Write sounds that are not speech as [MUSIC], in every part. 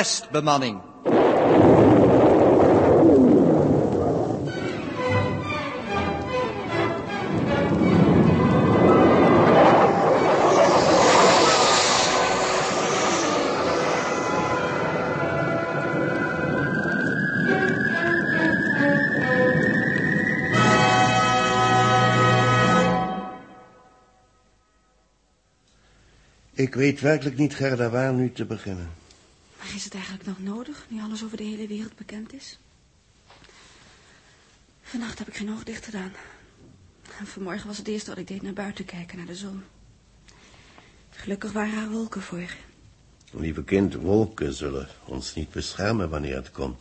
testbemanning. Ik weet werkelijk niet, Gerda, waar nu te beginnen. Is het eigenlijk nog nodig, nu alles over de hele wereld bekend is? Vannacht heb ik geen oog dicht gedaan. En vanmorgen was het eerste wat ik deed naar buiten kijken, naar de zon. Gelukkig waren er wolken voor. Lieve kind, wolken zullen ons niet beschermen wanneer het komt.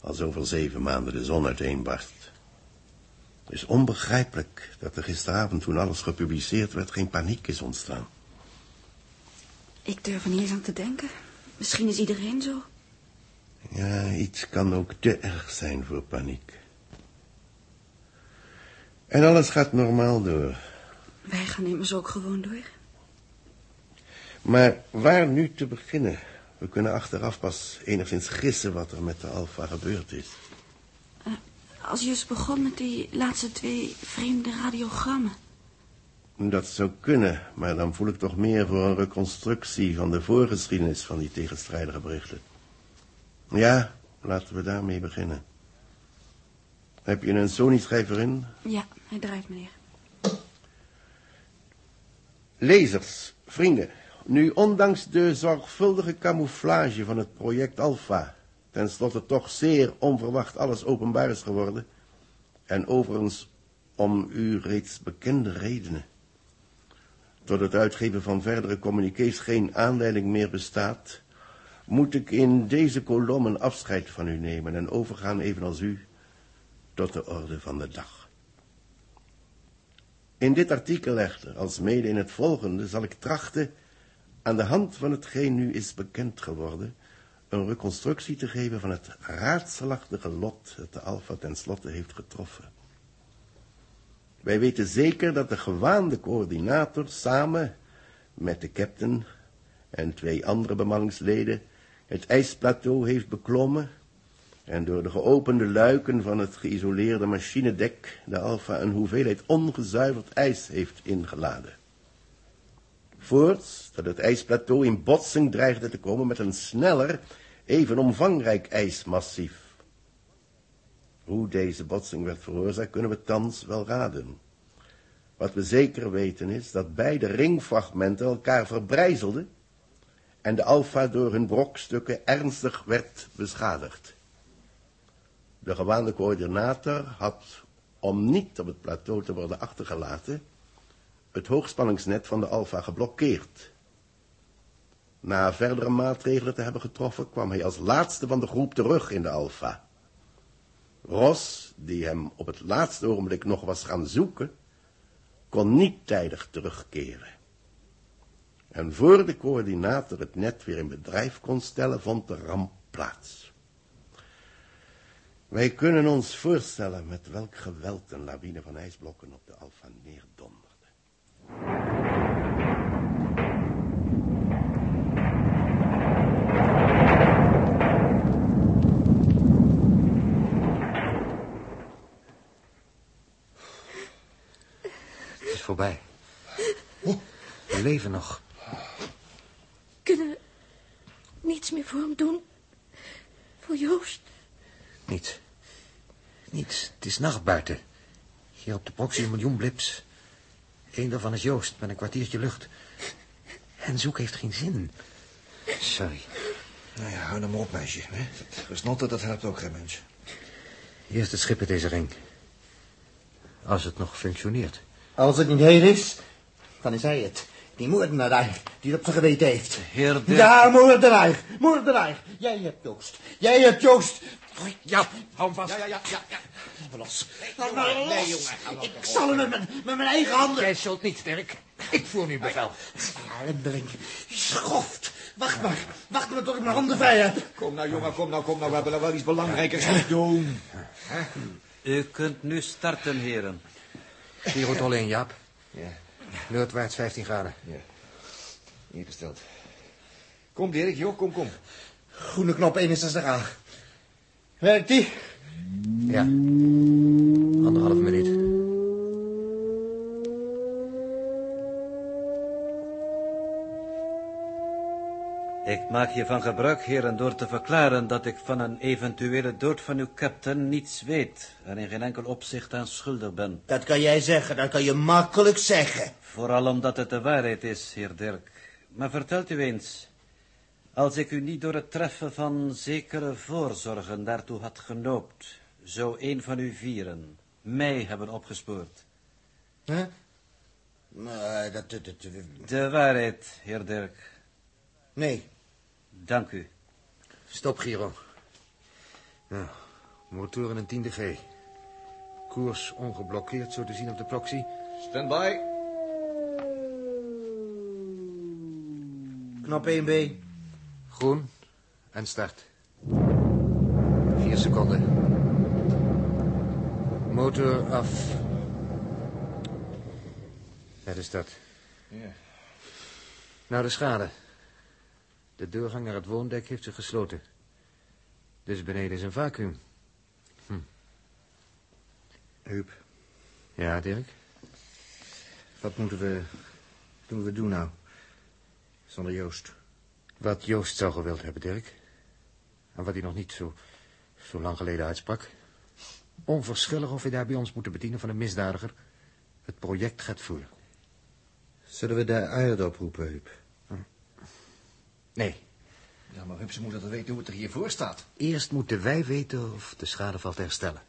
Als over zeven maanden de zon uiteenbarst. Het is onbegrijpelijk dat er gisteravond, toen alles gepubliceerd werd, geen paniek is ontstaan. Ik durf er niet eens aan te denken. Misschien is iedereen zo. Ja, iets kan ook te erg zijn voor paniek. En alles gaat normaal door. Wij gaan immers ook gewoon door. Maar waar nu te beginnen? We kunnen achteraf pas enigszins gissen wat er met de Alfa gebeurd is. Uh, als je eens begon met die laatste twee vreemde radiogrammen. Dat zou kunnen, maar dan voel ik toch meer voor een reconstructie van de voorgeschiedenis van die tegenstrijdige berichten. Ja, laten we daarmee beginnen. Heb je een Sony-schrijver in? Ja, hij draait, meneer. Lezers, vrienden, nu ondanks de zorgvuldige camouflage van het project Alpha, tenslotte toch zeer onverwacht alles openbaar is geworden, en overigens om u reeds bekende redenen, tot het uitgeven van verdere communiqués geen aanleiding meer bestaat, moet ik in deze kolom een afscheid van u nemen en overgaan, evenals u, tot de orde van de dag. In dit artikel echter, als mede in het volgende, zal ik trachten, aan de hand van hetgeen nu is bekend geworden, een reconstructie te geven van het raadselachtige lot dat de Alpha tenslotte heeft getroffen. Wij weten zeker dat de gewaande coördinator samen met de captain en twee andere bemanningsleden het ijsplateau heeft beklommen en door de geopende luiken van het geïsoleerde machinedek de Alpha een hoeveelheid ongezuiverd ijs heeft ingeladen. Voorts dat het ijsplateau in botsing dreigde te komen met een sneller, even omvangrijk ijsmassief. Hoe deze botsing werd veroorzaakt, kunnen we thans wel raden. Wat we zeker weten is dat beide ringfragmenten elkaar verbrijzelden en de alfa door hun brokstukken ernstig werd beschadigd. De gewaande coördinator had, om niet op het plateau te worden achtergelaten, het hoogspanningsnet van de alfa geblokkeerd. Na verdere maatregelen te hebben getroffen, kwam hij als laatste van de groep terug in de alfa. Ross, die hem op het laatste ogenblik nog was gaan zoeken, kon niet tijdig terugkeren. En voor de coördinator het net weer in bedrijf kon stellen, vond de ramp plaats. Wij kunnen ons voorstellen met welk geweld een lawine van ijsblokken op de Alfa neerdonderde. Voorbij. We leven nog. Kunnen we niets meer voor hem doen? Voor Joost? Niets. Niets. Het is nacht buiten. Hier op de proxy een miljoen blips. Eén daarvan is Joost met een kwartiertje lucht. En zoek heeft geen zin. Sorry. Nou ja, hou dan maar op, meisje. Hè? Dat gesnotten, dat helpt ook geen mens. Eerst het schip in deze ring. Als het nog functioneert. Als het niet heel is, dan is hij het. Die moordenaar die het op zijn geweten heeft. Heer Dirk. Ja, moordenaar. Moordenaar. Jij hebt Joost. Jij hebt Joost. Ja, hou hem vast. Ja, ja, ja, ja. ja. Laat me los. Laat me los. Ik zal hem met mijn, met mijn eigen handen. Jij zult niet, Dirk. Ik voer nu bevel. Alendeling. Schoft. Wacht maar. Wacht maar tot ik mijn handen vrij heb. Kom nou, jongen, kom nou, kom nou. We hebben wel iets belangrijkers te doen. U kunt nu starten, heren. Girotol in, Jaap. Ja, Noordwaarts 15 graden. ja. Ingesteld. Kom, Dirk, joh, kom, kom. Groene knop 61A. Werkt die? Ja. Anderhalve minuut. Maak hiervan gebruik, heren, door te verklaren dat ik van een eventuele dood van uw captain niets weet en in geen enkel opzicht aan schuldig ben. Dat kan jij zeggen, dat kan je makkelijk zeggen. Vooral omdat het de waarheid is, heer Dirk. Maar vertelt u eens, als ik u niet door het treffen van zekere voorzorgen daartoe had genoopt, zou een van u vieren mij hebben opgespoord. Huh? Maar dat, dat, dat- De waarheid, heer Dirk. Nee. Dank u. Stop, Giro. Nou, motor in een tiende G. Koers ongeblokkeerd, zo te zien op de proxy. Stand by. Knop 1B. Groen en start. Vier seconden. Motor af. Het is dat. Ja. Nou, de schade. De doorgang naar het woondek heeft zich gesloten. Dus beneden is een vacuüm. Huub, Ja, Dirk? wat moeten we, moeten we doen nou? Zonder Joost. Wat Joost zou gewild hebben, Dirk. En wat hij nog niet zo, zo lang geleden uitsprak. Onverschillig of we daar bij ons moeten bedienen van een misdadiger. Het project gaat voor. Zullen we de Aard oproepen, Huub? Nee, Ja, maar Huub, ze moet dat weten hoe het er hiervoor staat. eerst moeten wij weten of de schade valt te herstellen.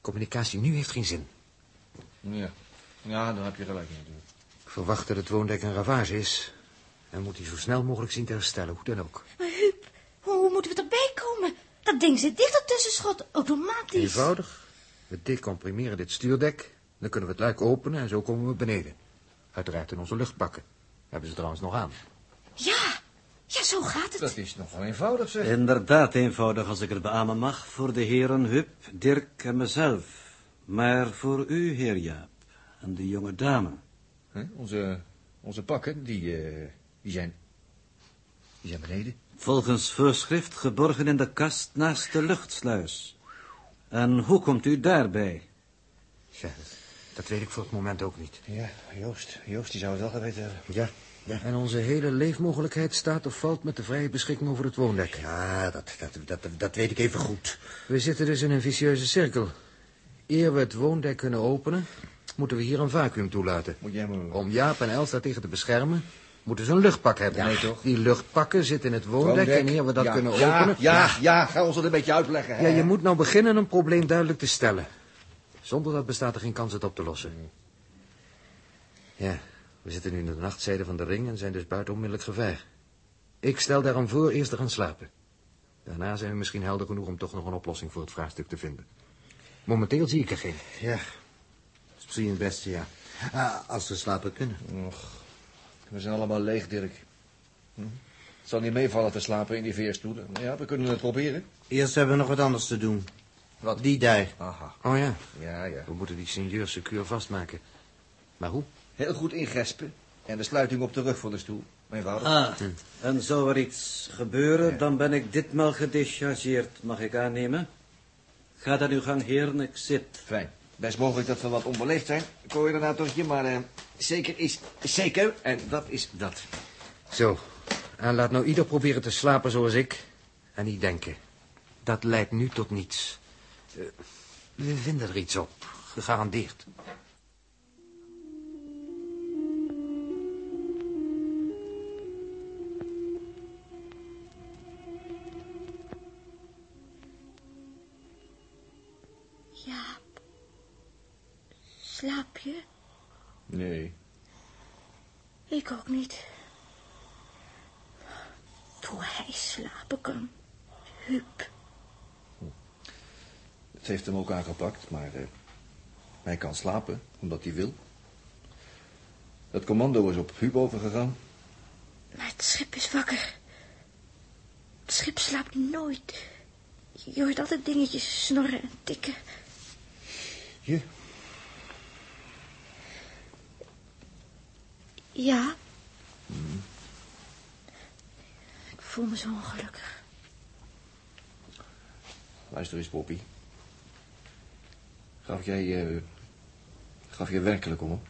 Communicatie nu heeft geen zin. Ja. Ja, daar heb je gelijk in natuurlijk. Ik verwacht dat het woondek een ravage is. En moet hij zo snel mogelijk zien te herstellen, hoe dan ook. Maar Huub, hoe, hoe moeten we erbij komen? Dat ding zit dicht op tussenschot, automatisch. Eenvoudig. We decomprimeren dit stuurdek. Dan kunnen we het luik openen en zo komen we beneden. Uiteraard in onze luchtpakken. Hebben ze trouwens nog aan. Ja, ja, zo gaat het. Dat is nogal eenvoudig, zeg. Inderdaad eenvoudig, als ik het beamen mag, voor de heren Hup, Dirk en mezelf. Maar voor u, heer Jaap, en de jonge dame. Hè? Onze, onze pakken, die, eh, die zijn... Die zijn beneden. Volgens voorschrift geborgen in de kast naast de luchtsluis. En hoe komt u daarbij? Ja, dat, dat weet ik voor het moment ook niet. Ja, Joost. Joost, die zou het wel geweten hebben. Ja. Ja. En onze hele leefmogelijkheid staat of valt met de vrije beschikking over het woondek. Ja, dat, dat, dat, dat weet ik even goed. We zitten dus in een vicieuze cirkel. Eer we het woondek kunnen openen, moeten we hier een vacuüm toelaten. Moet jij maar... Om Jaap en Els daartegen te beschermen, moeten ze een luchtpak hebben. Nee, toch? Die luchtpakken zitten in het woondek en eer we dat ja, kunnen ja, openen... Ja, ja, ga ons dat een beetje uitleggen. Ja, hè? je moet nou beginnen een probleem duidelijk te stellen. Zonder dat bestaat er geen kans het op te lossen. Ja, we zitten nu in de nachtzijde van de ring en zijn dus buiten onmiddellijk gevaar. Ik stel daarom voor eerst te gaan slapen. Daarna zijn we misschien helder genoeg om toch nog een oplossing voor het vraagstuk te vinden. Momenteel zie ik er geen. Ja, je het beste, ja. Ah, als we slapen kunnen. Och, we zijn allemaal leeg, Dirk. Hm? Het zal niet meevallen te slapen in die veerstoelen. Ja, we kunnen het proberen. Eerst hebben we nog wat anders te doen. Wat? Die daar. Aha. Oh ja, Ja, ja. we moeten die seigneur secuur vastmaken. Maar hoe? Heel goed ingespen. En de sluiting op de rug van de stoel. Eenvoudig. Ah, en zou er iets gebeuren, dan ben ik ditmaal gedechargeerd, mag ik aannemen? Ga dan uw gang, heren, ik zit. Fijn. Best mogelijk dat we wat onbeleefd zijn, coördinatortje, maar eh, zeker is zeker. En dat is dat. Zo, en laat nou ieder proberen te slapen zoals ik. En niet denken. Dat leidt nu tot niets. Eh, we vinden er iets op, gegarandeerd. Slaap je? Nee. Ik ook niet. Hoe hij slapen kan. Huub. Het heeft hem ook aangepakt, maar eh, hij kan slapen, omdat hij wil. Het commando is op Huub overgegaan. Maar het schip is wakker. Het schip slaapt nooit. Je hoort altijd dingetjes snorren en tikken. Je? Ja. Ik voel me zo ongelukkig. luister eens, Poppy. Gaf jij, eh, gaf jij werkelijk om hem?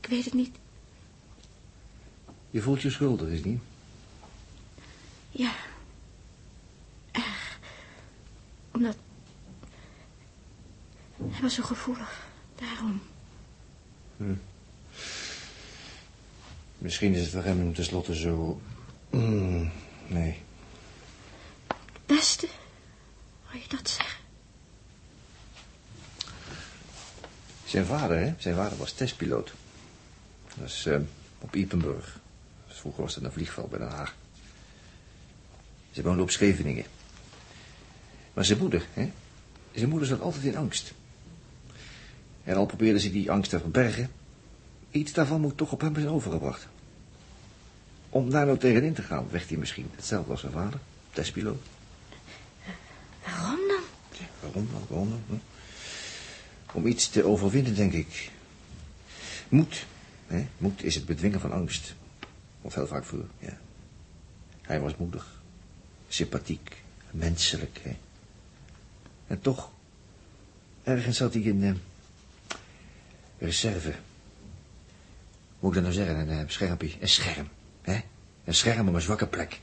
Ik weet het niet. Je voelt je schuldig, is niet? Ja. Erg. Omdat... Hij was zo gevoelig. Daarom. Misschien is het voor hem tenslotte zo... Mm, nee. Beste? Wil je dat zeggen? Zijn vader, hè? Zijn vader was testpiloot. Dat is eh, op Ipenburg. Dus vroeger was dat een vliegveld bij Den Haag. Ze woonde op Scheveningen. Maar zijn moeder, hè? Zijn moeder zat altijd in angst. En al probeerde ze die angst te verbergen... iets daarvan moet toch op hem zijn overgebracht. Om daar nou tegenin te gaan, werd hij misschien hetzelfde als zijn vader. Testpiloot. Waarom dan? Waarom dan? Waarom dan? hm? Om iets te overwinnen, denk ik. Moed. Hè? Moed is het bedwingen van angst. Of heel vaak voor, ja. Hij was moedig. Sympathiek. Menselijk, hè. En toch... Ergens had hij een... eh, reserve. Moet ik dat nou zeggen? Een eh, schermpje. Een scherm. Een scherm om een zwakke plek.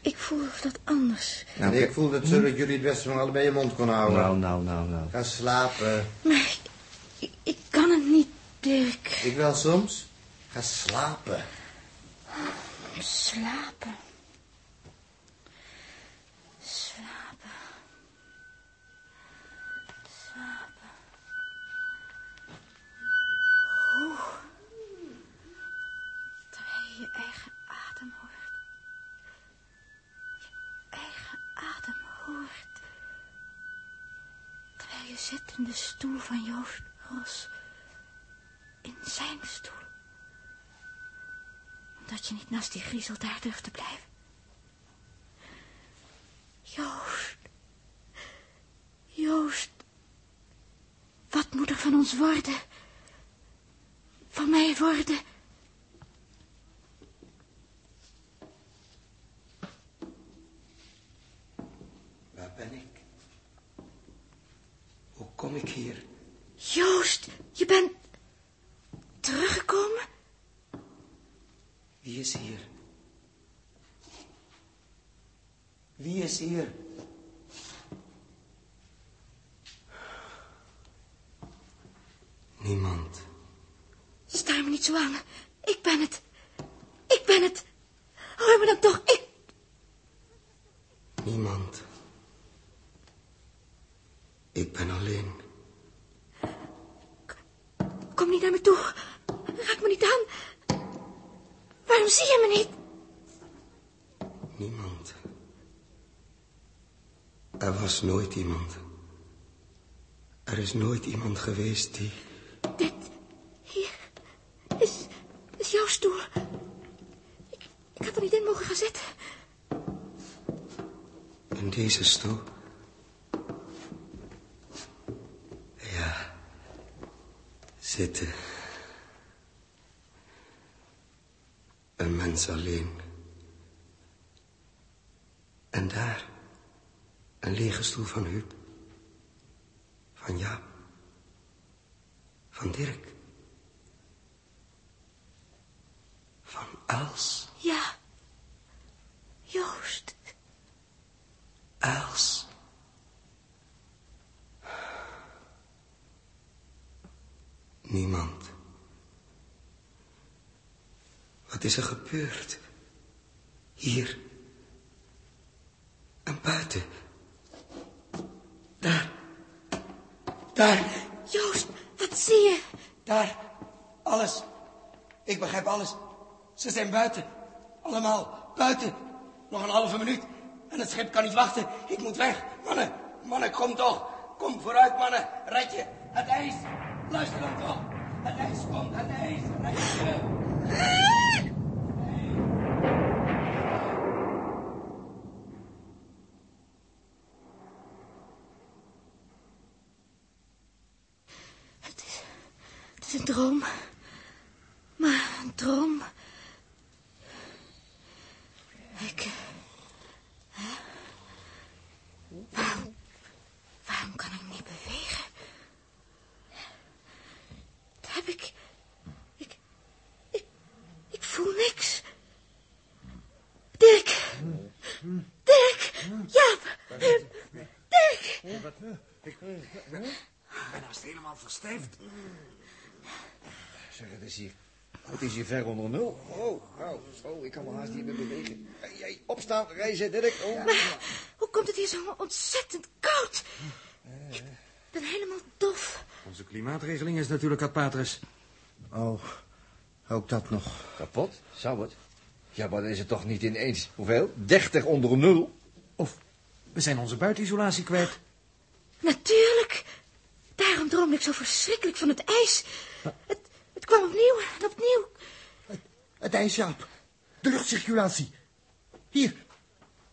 Ik voel dat anders. Nou, ik voel het zo dat jullie het beste van allebei je mond kon houden. nou, nou, nou, nou. Ga slapen. Maar ik, ik kan het niet, Dirk. Ik wel soms. Ga slapen. Slapen. Slapen. In de stoel van Joost Ros. In zijn stoel omdat je niet naast die griezel daar durft te blijven. Joost. Joost. Wat moet er van ons worden? Van mij worden? Waar ben ik? Hoe kom ik hier? Joost, je bent teruggekomen? Wie is hier? Wie is hier? Niemand. Sta me niet zo aan. Ik ben het. Ik ben het. Hoor me dan toch, ik... Niemand. Ik ben alleen. Kom niet naar me toe. Raak me niet aan. Waarom zie je me niet? Niemand. Er was nooit iemand. Er is nooit iemand geweest die... Dit hier is, is jouw stoel. Ik, ik had er niet in mogen gaan zitten. In deze stoel. Ja. Zitten. Een mens alleen. En daar. Stoel van Huub. Van Jaap. Van Dirk. Van Els. Ja. Joost. Els. Niemand. Wat is er gebeurd? Hier. En buiten. Daar. Daar. Joost, wat zie je? Daar. Alles. Ik begrijp alles. Ze zijn buiten. Allemaal buiten. Nog een halve minuut. En het schip kan niet wachten. Ik moet weg. Mannen, mannen, kom toch. Kom vooruit, mannen. Red je. Het ijs. Luister dan toch. Het ijs komt, het ijs. Red je. Het is een droom. Maar een droom Ik... hè? Waarom... Waarom kan ik niet bewegen? Wat heb ik... Ik... Ik... Ik voel niks. Dirk! Dirk! Jaap! Dirk! Ben haast helemaal verstijfd. Het is hier... Het is hier ver onder nul. Oh, oh, oh, ik kan me haast niet meer bewegen. Hey, hey, opstaan, reizen, Dirk. Oh. Hoe komt het hier zo ontzettend koud? Ik ben helemaal dof. Onze klimaatregeling is natuurlijk ad patris. Oh, ook dat nog. Kapot? Zou het? Ja, maar dan is het toch niet ineens... Hoeveel? 30 onder nul? Of we zijn onze buitenisolatie kwijt. Natuurlijk. Daarom droomde ik zo verschrikkelijk van het ijs. Het, het kwam opnieuw en opnieuw. Het ijs, Jaap. De luchtcirculatie. Hier,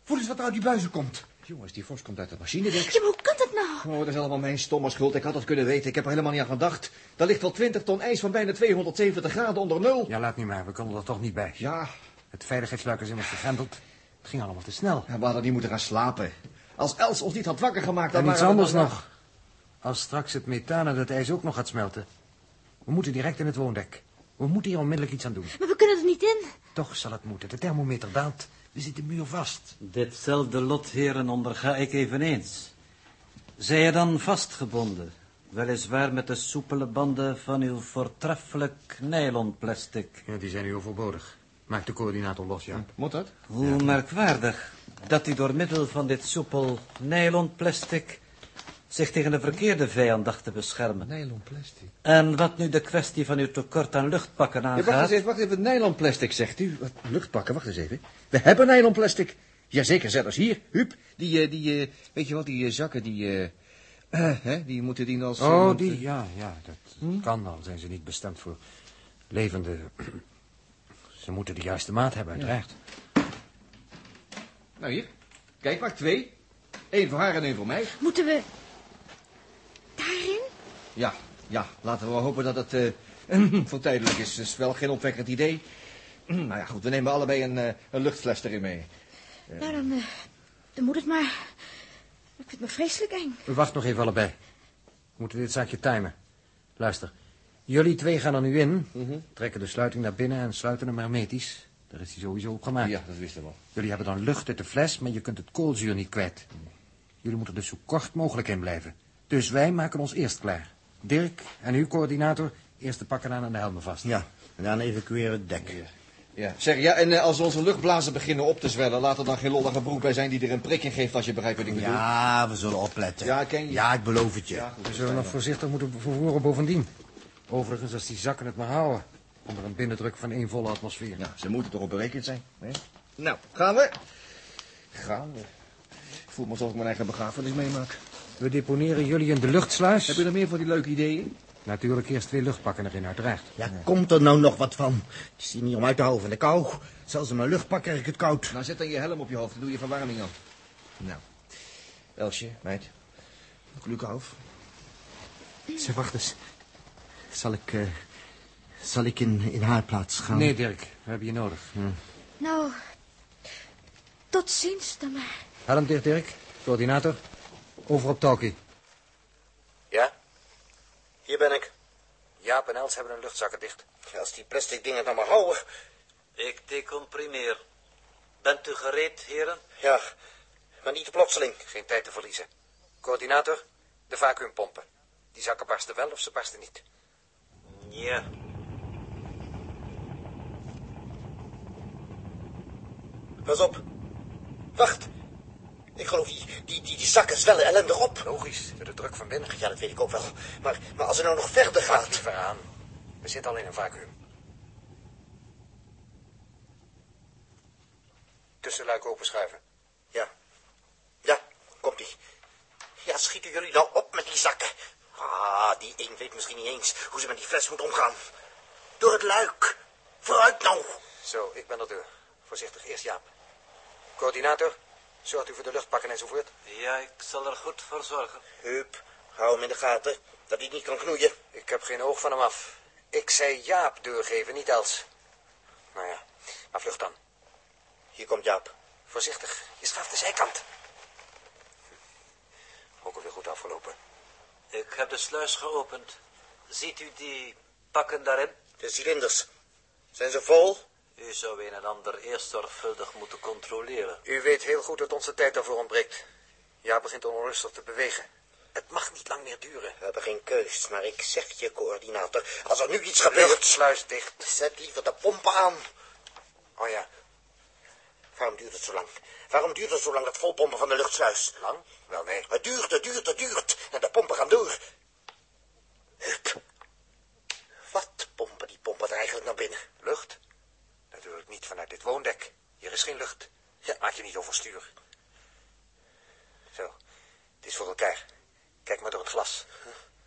voel eens wat er uit die buizen komt. Jongens, die vorst komt uit de machine, Dirk. Ja, maar hoe kan dat nou? Oh, dat is allemaal mijn stomme schuld. Ik had het kunnen weten. Ik heb er helemaal niet aan gedacht. Daar ligt wel 20 ton ijs van bijna 270 graden onder nul. Ja, laat nu maar. We komen er toch niet bij. Ja, Het veiligheidsluik is immers gegrendeld. Het ging allemaal te snel. we hadden niet moeten gaan slapen. Als Els ons niet had wakker gemaakt... dan En iets waren we anders dan- nog. Als straks het methaan en het ijs ook nog gaat smelten. We moeten direct in het woondek. We moeten hier onmiddellijk iets aan doen. Maar we kunnen er niet in. Toch zal het moeten. De thermometer daalt. We zitten muurvast. Ditzelfde lot, heren, onderga ik eveneens. Zij je dan vastgebonden, weliswaar met de soepele banden van uw voortreffelijk nylonplastic. Ja, die zijn nu overbodig. Maak de coördinator los, ja. Moet dat? Hoe merkwaardig dat u door middel van dit soepel nylonplastic zich tegen de verkeerde vijand dacht te beschermen. Nylon plastic. En wat nu de kwestie van uw tekort aan luchtpakken Ja, wacht aangaat... eens even, wacht even. Nylon plastic, zegt u. Wat, luchtpakken, wacht eens even. We hebben nylon plastic. Jazeker, zelfs hier. Huub, die, eh, die eh, weet je wat, die eh, zakken, die, eh, eh, hè, die moeten dienen als... Oh, die, ja, ja, dat kan al. Zijn ze niet bestemd voor levende... [CLEARS THROAT] Ze moeten de juiste maat hebben, uiteraard. Nou, hier. Kijk maar, twee. Eén voor haar en één voor mij. Moeten we... Ja, ja, laten we hopen dat het eh, [CLEARS THROAT] voor tijdelijk is. Dat is wel geen opwekkend idee. [CLEARS THROAT] nou ja, goed, we nemen allebei een, eh, een luchtfles erin mee. Nou, dan, eh, dan moet het maar. Ik vind me vreselijk eng. We wachten nog even allebei. We moeten dit zaakje timen. Luister. Jullie twee gaan er nu in, trekken de sluiting naar binnen en sluiten hem hermetisch. Daar is hij sowieso op gemaakt. Ja, dat wisten we wel. Jullie hebben dan lucht uit de fles, maar je kunt het koolzuur niet kwijt. Jullie moeten dus zo kort mogelijk in blijven. Dus wij maken ons eerst klaar. Dirk en uw coördinator, eerst de pakken aan en de helmen vast. Ja, en dan evacueren het dek. Ja, zeg, ja, en eh, als onze luchtblazen beginnen op te zwellen... laat er dan geen lollige broek bij zijn die er een prik in geeft... als je begrijpt wat ik bedoel. Ja, we zullen opletten. Ja, ken je. Ja, ik beloof het je. Ja, goed, We zullen nog voorzichtig moeten vervoeren bovendien. Overigens, als die zakken het maar houden. Onder een binnendruk van één volle atmosfeer. Ja, ze moeten toch op berekend zijn. Hè? Nou, gaan we? Gaan we. Ik voel me alsof ik mijn eigen begrafenis meemaak. We deponeren jullie in de luchtsluis. Heb je er meer van die leuke ideeën? Natuurlijk eerst twee luchtpakken erin, uiteraard. Ja, komt er nou nog wat van? Het is hier niet om uit te houden van de kou. Zelfs in mijn luchtpak krijg ik het koud. Nou, zet dan je helm op je hoofd. Dan doe je verwarming aan. Nou. Elsje, meid. Klukhouf. Zeg, wacht eens. Zal ik, eh, zal ik in, in haar plaats gaan? Nee, Dirk, we hebben je nodig. Nou, tot ziens dan maar. Helm dicht, Dirk. Coördinator. Over op Talkie. Ja? Hier ben ik. Jaap en Els hebben hun luchtzakken dicht. Als die plastic dingen nou maar houden. Ik decomprimeer. Bent u gereed, heren? Ja, maar niet te plotseling. Geen tijd te verliezen. Coördinator, de vacuümpompen. Die zakken barsten wel of ze barsten niet. Ja. Pas op. Wacht. Ik geloof, die, die, die, die zakken zwellen ellendig op. Logisch, door de druk van binnen. Ja, dat weet ik ook wel. Maar, maar als het nou nog verder Gaat ver aan. We zitten al in een vacuüm. Tussenluik openschuiven. Ja. Ja, komt-ie. Ja, schieten jullie nou op met die zakken? Ah, die een weet misschien niet eens hoe ze met die fles moet omgaan. Door het luik. Vooruit nou. Zo, ik ben er deur. Voorzichtig, eerst Jaap. Coördinator, zorgt u voor de luchtpakken enzovoort. Ja, ik zal er goed voor zorgen. Hup, hou hem in de gaten. Dat hij niet kan knoeien. Ik heb geen oog van hem af. Ik zei Jaap deur geven, niet Els. Nou ja, maar vlucht dan. Hier komt Jaap. Voorzichtig, je staat de zijkant. Ook alweer goed afgelopen. Ik heb de sluis geopend. Ziet u die pakken daarin? De cilinders. Zijn ze vol? U zou een en ander eerst zorgvuldig moeten controleren. U weet heel goed dat onze tijd daarvoor ontbreekt. Ja, begint onrustig te bewegen. Het mag niet lang meer duren. We hebben geen keus, maar ik zeg je, coördinator, als er nu iets gebeurt... luchtsluis dicht. Zet liever de pompen aan. Oh ja, Waarom duurt het zo lang? Waarom duurt het zo lang, het volpompen van de luchtsluis? lang? Wel nee. Het duurt, het duurt, het duurt. En de pompen gaan door. Hup. Wat pompen die pompen er eigenlijk naar binnen? Lucht? Natuurlijk niet vanuit dit woondek. Hier is geen lucht. Ja, maak je niet overstuur. Zo, het is voor elkaar. Kijk maar door het glas.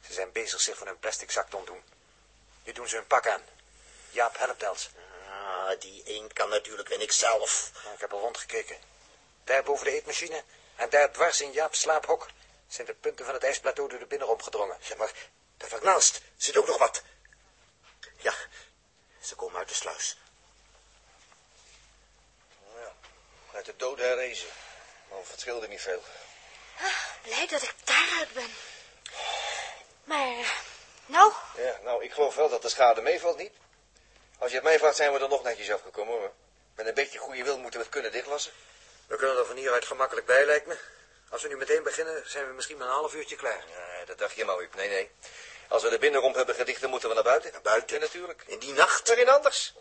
Ze zijn bezig zich van hun plastic zak te ontdoen. Nu doen ze hun pak aan. Jaap helpt Els. Ah, die een kan natuurlijk en ik zelf. Nou, ik heb al rondgekeken. Daar boven de eetmachine en daar dwars in Jaap's slaaphok zijn de punten van het ijsplateau door de binnenrom gedrongen. Ja, maar daar ernaast zit ook nog wat. Ja, ze komen uit de sluis. Ja, uit de dood herrezen. Maar het scheelde niet veel. Blij dat ik daaruit ben. Maar, nou, Ja, nou, ik geloof wel dat de schade meevalt, niet? Als je het mij vraagt, zijn we er nog netjes afgekomen, hoor. Met een beetje goede wil moeten we het kunnen dichtlassen. We kunnen er van hieruit gemakkelijk bij, lijkt me. Als we nu meteen beginnen, zijn we misschien maar een half uurtje klaar. Ja, dat dacht je maar, Huub. Nee, nee. Als we de binnenromp hebben gedicht, dan moeten we naar buiten. Naar buiten? Ja, natuurlijk. In die nacht? Waarin anders?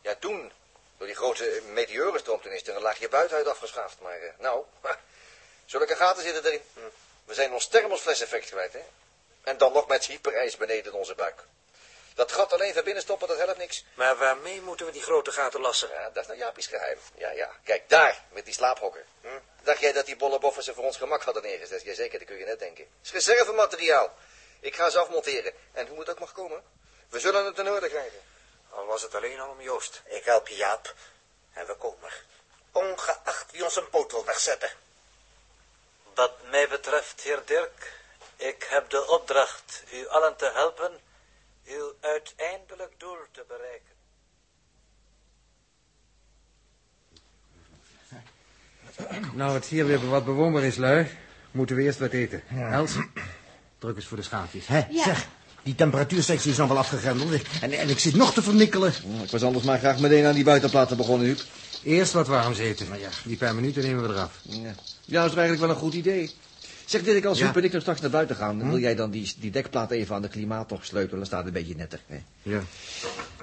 Ja, toen, door die grote meteorenstroom, toen is er een laagje buitenuit afgeschaafd. Maar, eh, nou, ha, zulke gaten zitten erin. Hm. We zijn ons thermosfles-effect kwijt, hè. En dan nog met hyperijs beneden onze buik. Dat gat alleen van binnen stoppen, dat helpt niks. Maar waarmee moeten we die grote gaten lassen? Ja, dat is nou Jaapie's geheim. Ja, ja. Kijk, daar, met die slaaphokken. Hm? Dacht jij dat die bolle boffen ze voor ons gemak hadden neergezet? Jazeker, dat kun je net denken. Het is reservemateriaal. Ik ga ze afmonteren. En hoe moet ook mag komen? We zullen het in orde krijgen. Al was het alleen al om Joost. Ik help je, Jaap. En we komen. Ongeacht wie ons een poot wil wegzetten. Wat mij betreft, heer Dirk, ik heb de opdracht u allen te helpen uw uiteindelijk doel te bereiken. Nou, het hier weer wat bewoonbaar is, lui, moeten we eerst wat eten. Els, druk eens voor de schaaltjes. Hé, Ja. zeg, die temperatuursectie is nog wel afgegrendeld. En, en ik zit nog te vernikkelen. Ik was anders maar graag meteen aan die buitenplaten begonnen, Huub. Eerst wat warms eten. Maar ja, die paar minuten nemen we eraf. Ja. ja, dat is eigenlijk wel een goed idee. Zeg Dirk, als Ja. Huub en ik er straks naar buiten gaan... wil jij dan die, die dekplaat even aan de klimaattocht sleutelen? Dan staat het een beetje netter. Hè? Ja.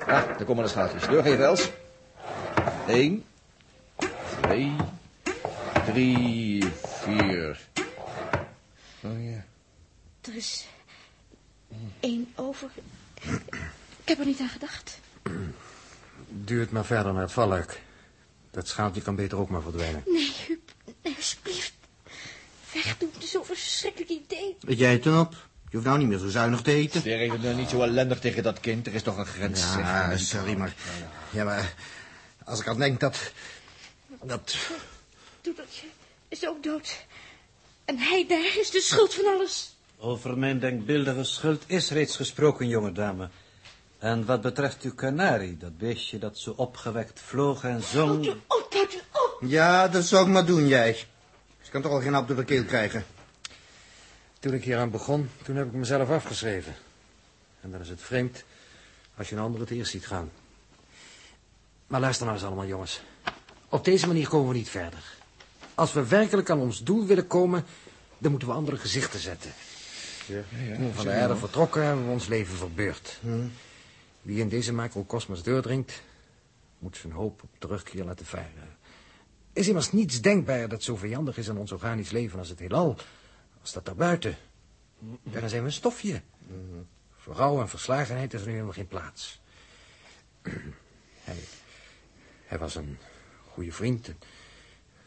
Ja, daar komen de schaaltjes. Doorgeven, Els. Eén, twee, drie, vier. Oh ja. er is één over. Ik heb er niet aan gedacht. Duurt maar verder naar het valluik. Dat schaaltje kan beter ook maar verdwijnen. Nee, Huub, nee, alsjeblieft. Wegdoen, het is zo'n verschrikkelijk idee. Weet jij het dan op? Je hoeft nou niet meer zo zuinig te eten. Weer even nou niet zo ellendig tegen dat kind. Er is toch een grens. Ja, zeg. sorry, maar... Ja, maar... Als ik aan denk dat... Dat... Doedeltje is ook dood. En hij daar is de schuld van alles. Over mijn denkbeeldige schuld is reeds gesproken, jonge dame. En wat betreft uw kanarie, dat beestje dat zo opgewekt vloog en zong... Houd u op, houd u op. Ja, dat zou ik maar doen, jij. Ze kan toch al geen hap door de keel krijgen. Toen ik hier aan begon, toen heb ik mezelf afgeschreven. En dan is het vreemd als je een ander het eerst ziet gaan. Maar luister nou eens allemaal, jongens. Op deze manier komen we niet verder. Als we werkelijk aan ons doel willen komen, dan moeten we andere gezichten zetten. Toen we van de aarde vertrokken, hebben we ons leven verbeurd. Wie in deze macrocosmos doordringt, moet zijn hoop op terugkeer laten varen. Is immers niets denkbaar dat zo vijandig is aan ons organisch leven als het heelal, als dat daarbuiten. Daar zijn we een stofje. Voor rouw en verslagenheid is er nu helemaal geen plaats. Hij, hij was een goede vriend. En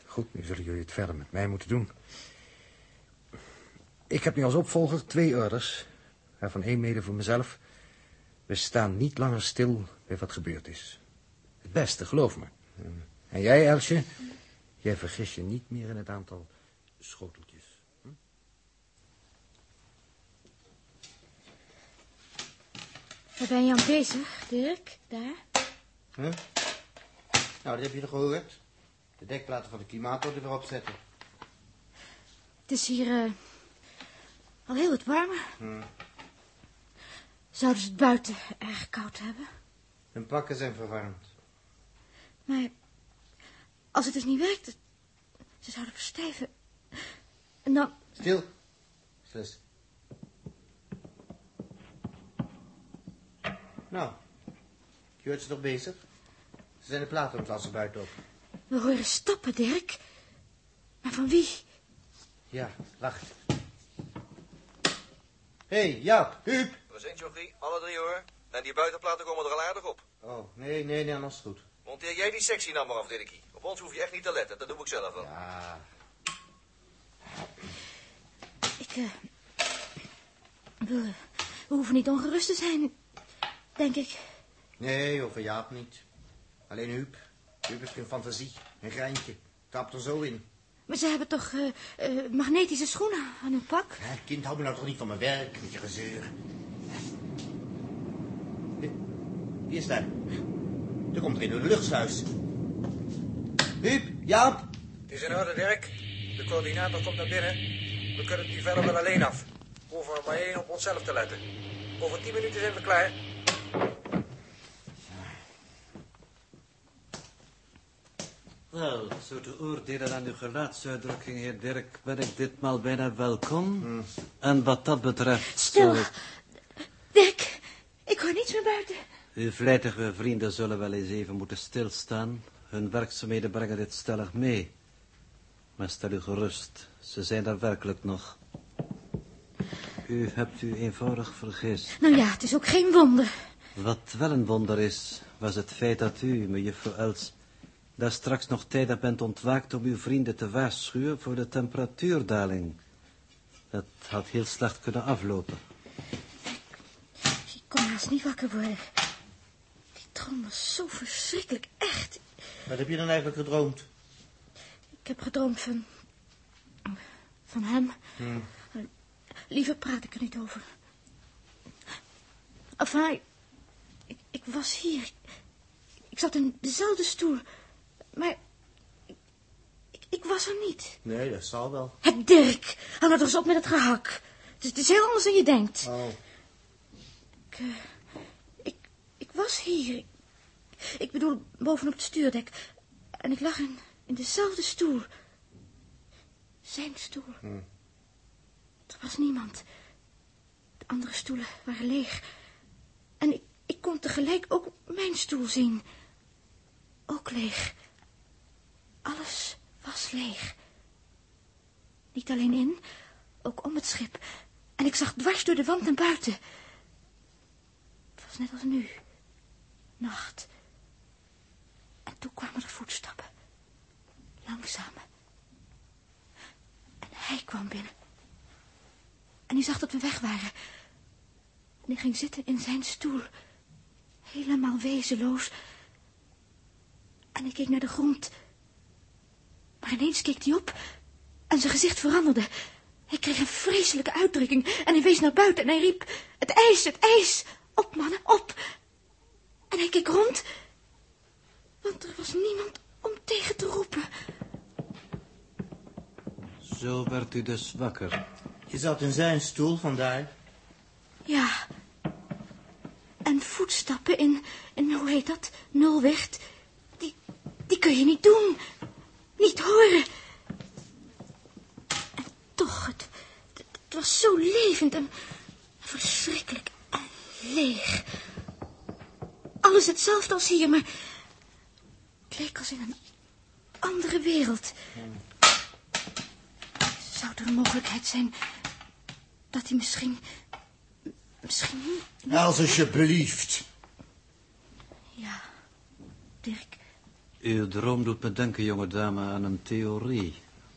goed, nu zullen jullie het verder met mij moeten doen. Ik heb nu als opvolger twee orders, waarvan één mede voor mezelf. We staan niet langer stil bij wat gebeurd is. Het beste, geloof me. En jij, Elsje, jij vergis je niet meer in het aantal schoteltjes. Waar ben je aan bezig, Dirk? Daar? Huh? Nou, dat heb je toch gehoord? De dekplaten van de klimaatauto er weer opzetten. Het is hier eh, al heel wat warmer. Hmm. Zouden ze het buiten erg koud hebben? Hun pakken zijn verwarmd. Maar als het dus niet werkt, ze zouden verstijven. En dan... Stil. Slis. Nou, je hoort ze toch bezig? Ze zijn de platen om het lassen buiten op. We horen stappen, Dirk. Maar van wie? Ja, wacht. Hé, hey, Jaap, Huub. We zijn Jochie, alle drie hoor. En die buitenplaten komen er al aardig op. Oh, nee, nee, nee, dat is goed. Monteer jij die sectie nou maar af, Dirkie. Op ons hoef je echt niet te letten, dat doe ik zelf wel. Ja, Ik, eh... we, we hoeven niet ongerust te zijn, denk ik. nee, over Jaap niet. Alleen Huub. Huub heeft geen fantasie, een greintje. Tapt er zo in. Maar ze hebben toch eh, eh, magnetische schoenen aan hun pak? Hè, kind, hou me nou toch niet van mijn werk, met je gezeur. Wie- is daar? Er komt er een door de luchtsluis. Huub, Jaap. Het is in orde, Dirk. De coördinator komt naar binnen. We kunnen die verder wel alleen af. We hoeven maar één op onszelf te letten. Over tien minuten zijn we klaar. Wel, zo te oordelen aan uw gelaatsuitdrukking, heer Dirk, ben ik ditmaal bijna welkom. En wat dat betreft... Stil. ik- Dirk, ik hoor niets meer buiten. Uw vlijtige vrienden zullen wel eens even moeten stilstaan. Hun werkzaamheden brengen dit stellig mee. Maar stel u gerust, ze zijn er werkelijk nog. U hebt u eenvoudig vergist. Nou ja, het is ook geen wonder. Wat wel een wonder is, was het feit dat u, mejuffrouw Els, daar straks nog tijdig bent ontwaakt om uw vrienden te waarschuwen voor de temperatuurdaling. Dat had heel slecht kunnen aflopen. Ik kon haast niet wakker worden. Die droom was zo verschrikkelijk echt. Wat heb je dan eigenlijk gedroomd? Ik heb gedroomd van... van hem. Liever praat ik er niet over. Enfin, ik, ik was hier. Ik, ik zat in dezelfde stoel. Maar... Ik, ik, was er niet. Nee, dat zal wel. Het Dirk, hou nou toch eens op met het gehak. Het is, het is heel anders dan je denkt. Oh. Ik, eh, ik, ik was hier. Ik, bedoel, bovenop het stuurdek. En ik lag in, in dezelfde stoel. Zijn stoel. Er was niemand. De andere stoelen waren leeg. En ik, ik kon tegelijk ook mijn stoel zien. Ook leeg. Alles was leeg. Niet alleen in, ook om het schip. En ik zag dwars door de wand naar buiten. Het was net als nu. Nacht. En toen kwamen er voetstappen. Langzaam. En hij kwam binnen. En hij zag dat we weg waren. En hij ging zitten in zijn stoel. Helemaal wezenloos. En ik keek naar de grond. Maar ineens keek hij op. En zijn gezicht veranderde. Hij kreeg een vreselijke uitdrukking. En hij wees naar buiten en hij riep... Het ijs, het ijs! Op, mannen, op! En hij keek rond. Want er was niemand om tegen te roepen. Zo werd u dus wakker. Je zat in zijn stoel vandaar. Ja. En voetstappen in, in hoe heet dat, nulwicht. Die, die kun je niet doen. Niet horen. En toch, het, het, het was zo levend en verschrikkelijk en leeg. Alles hetzelfde als hier, maar het leek als in een andere wereld. Zou er een mogelijkheid zijn dat hij misschien... Misschien niet... Als alsjeblieft. Ja, Dirk. Uw droom doet me denken, jonge dame, aan een theorie.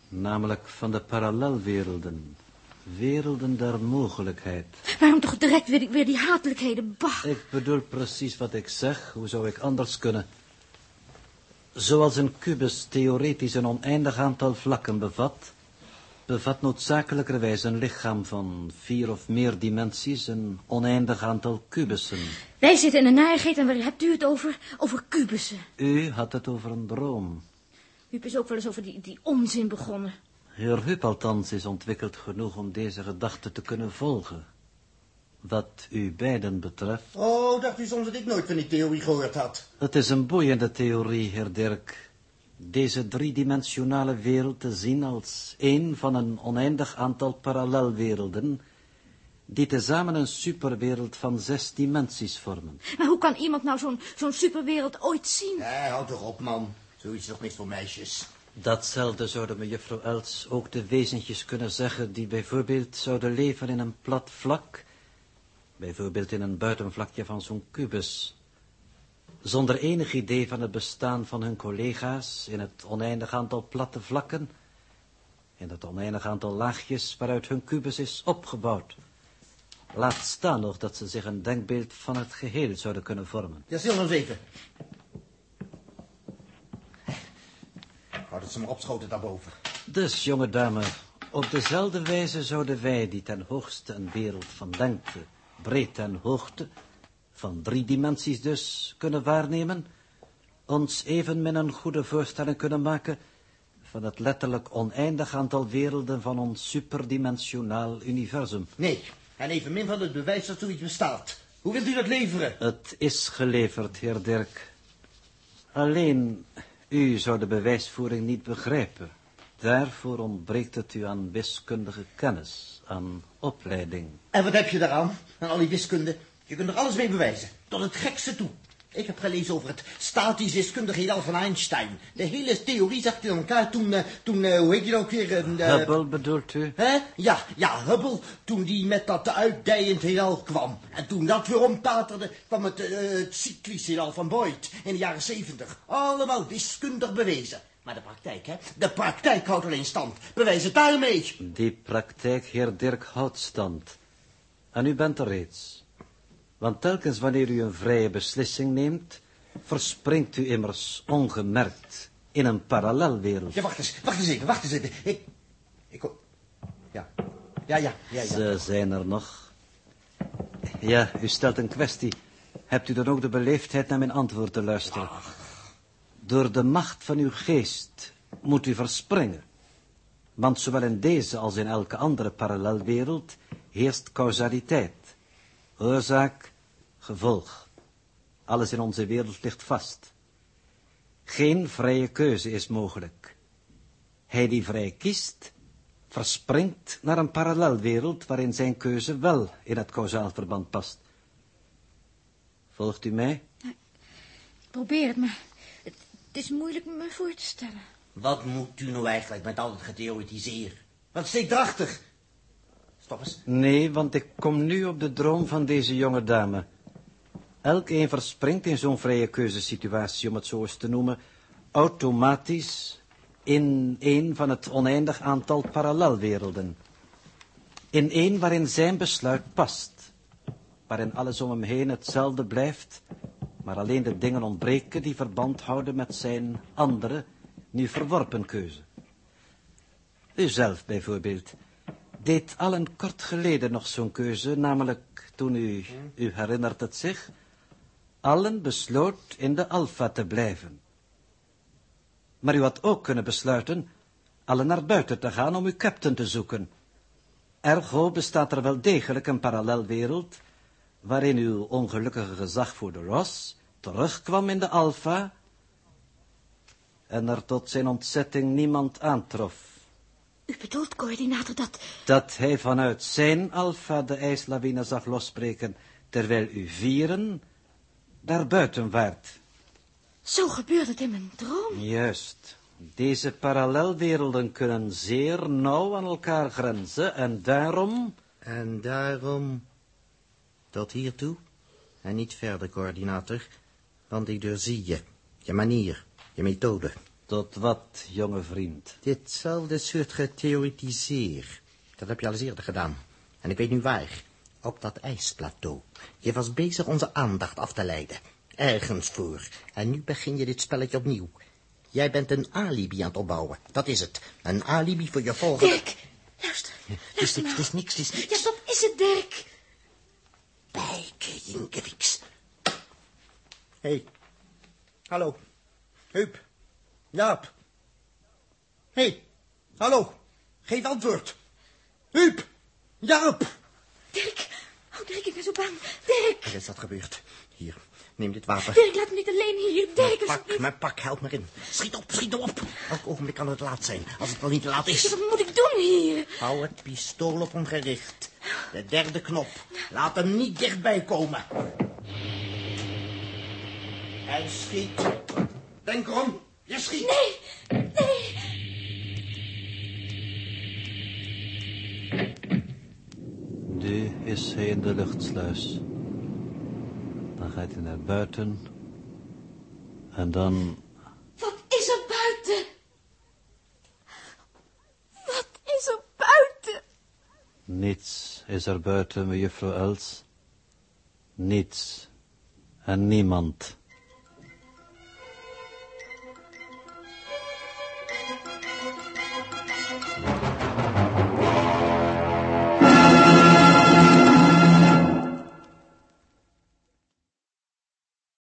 Namelijk van de parallelwerelden. Werelden der mogelijkheid. Waarom toch direct weer die, weer die hatelijkheden? Bah. Ik bedoel precies wat ik zeg. Hoe zou ik anders kunnen? Zoals een kubus theoretisch een oneindig aantal vlakken bevat... bevat noodzakelijkerwijs een lichaam van vier of meer dimensies... een oneindig aantal kubussen. Wij zitten in een narigheid en waar hebt u het over? Over kubussen. U had het over een droom. Huub is ook wel eens over die, die onzin begonnen. Heer Huub althans is ontwikkeld genoeg om deze gedachte te kunnen volgen. Wat u beiden betreft, Oh, dacht u soms dat ik nooit van die theorie gehoord had? het is een boeiende theorie, heer Dirk. Deze driedimensionale wereld te zien als één van een oneindig aantal parallelwerelden, die tezamen een superwereld van zes dimensies vormen. Maar hoe kan iemand nou zo'n zo'n superwereld ooit zien? Ja, houd toch op, man. Zoiets is toch niks voor meisjes. Datzelfde zouden mevrouw Els ook de wezentjes kunnen zeggen die bijvoorbeeld zouden leven in een plat vlak, bijvoorbeeld in een buitenvlakje van zo'n kubus, zonder enig idee van het bestaan van hun collega's in het oneindig aantal platte vlakken, in het oneindig aantal laagjes waaruit hun kubus is opgebouwd. Laat staan nog dat ze zich een denkbeeld van het geheel zouden kunnen vormen. Ja, stil nog eens even. Wou dat ze me opschoten daarboven. Dus, jonge dame, op dezelfde wijze zouden wij, die ten hoogste een wereld van lengte, breedte en hoogte, van drie dimensies dus, kunnen waarnemen, ons evenmin een goede voorstelling kunnen maken van het letterlijk oneindig aantal werelden van ons superdimensionaal universum. Nee, en evenmin van het bewijs dat zoiets bestaat. Hoe wilt u dat leveren? Het is geleverd, heer Dirk. Alleen, u zou de bewijsvoering niet begrijpen. Daarvoor ontbreekt het u aan wiskundige kennis, aan opleiding. En wat heb je daaraan? Aan al die wiskunde? Je kunt er alles mee bewijzen. Tot het gekste toe. Ik heb gelezen over het statisch wiskundige heelal van Einstein. De hele theorie zag in elkaar toen, eh, toen eh, hoe heet je nou ook weer? eh, Hubble bedoelt u? Hè? Ja, ja, Hubble, toen die met dat uitdijend heelal kwam. En toen dat weer omtaterde, kwam het, het cyclisch heelal van Boyd in de jaren zeventig. Allemaal wiskundig bewezen. Maar de praktijk, hè? De praktijk houdt alleen stand. Bewijs het daarmee. Die praktijk, heer Dirk, houdt stand. En u bent er reeds. Want telkens wanneer u een vrije beslissing neemt, verspringt u immers ongemerkt in een parallelwereld. Ja, wacht eens, wacht eens even, wacht eens even. Ik, ik, ja, ja, ja, ja, ja. Ze zijn er nog. Ja, u stelt een kwestie. Hebt u dan ook de beleefdheid naar mijn antwoord te luisteren? Door de macht van uw geest moet u verspringen. Want zowel in deze als in elke andere parallelwereld heerst causaliteit. Oorzaak, gevolg. Alles in onze wereld ligt vast. Geen vrije keuze is mogelijk. Hij die vrij kiest, verspringt naar een parallelwereld waarin zijn keuze wel in het causaal verband past. Volgt u mij? Probeer het, maar het, het is moeilijk me voor te stellen. Wat moet u nou eigenlijk met al het getheoretiseer? Wat steekt erachter? Stop eens. Nee, want ik kom nu op de droom van deze jonge dame. Elk een verspringt in zo'n vrije keuzesituatie, om het zo eens te noemen, automatisch in een van het oneindig aantal parallelwerelden. In een waarin zijn besluit past, waarin alles om hem heen hetzelfde blijft, maar alleen de dingen ontbreken die verband houden met zijn andere, nu verworpen keuze. U zelf bijvoorbeeld deed al een kort geleden nog zo'n keuze, namelijk toen u, u herinnert het zich, allen besloot in de alfa te blijven. Maar u had ook kunnen besluiten allen naar buiten te gaan om uw captain te zoeken. Ergo bestaat er wel degelijk een parallelwereld waarin uw ongelukkige gezagvoerder Ross terugkwam in de alfa en er tot zijn ontzetting niemand aantrof. U bedoelt, coördinator, dat... Dat hij vanuit zijn alfa de ijslawine zag losbreken, terwijl u vieren daarbuiten waart. Zo gebeurt het in mijn droom. Juist. Deze parallelwerelden kunnen zeer nauw aan elkaar grenzen en daarom... En daarom tot hiertoe en niet verder, coördinator. Want ik doorzie je, je manier, je methode. Tot wat, jonge vriend? Ditzelfde soort getheoretiseer. Dat heb je al eens eerder gedaan. En ik weet nu waar. Op dat ijsplateau. Je was bezig onze aandacht af te leiden. Ergens voor. En nu begin je dit spelletje opnieuw. Jij bent een alibi aan het opbouwen. Dat is het. Een alibi voor je volgende... Dirk, luister. Het is niks, het is niks, het is niks. Ja, wat is het, Dirk? Bijke Jinkewiks. Hé. Hey. Hallo. Huub. Jaap. Hé, hey, hallo. Geef antwoord. Huub. Jaap. Dirk. Oh, Dirk, ik ben zo bang. Dirk. Er is dat gebeurd. Hier, neem dit water. Dirk, laat me niet alleen hier. Dirk, Mijn pak, mijn pak, help me in. Schiet op, schiet op. Elk ogenblik kan het laat zijn, als het wel niet te laat is. Wat moet ik doen hier? Hou het pistool op hem gericht. De derde knop. Laat hem niet dichtbij komen. Hij schiet. Denk erom, je schiet. Nee, nee. Is hij in de luchtsluis. Dan gaat hij naar buiten. En dan... Wat is er buiten? Wat is er buiten? Niets is er buiten, mejuffrouw Els. Niets. En niemand.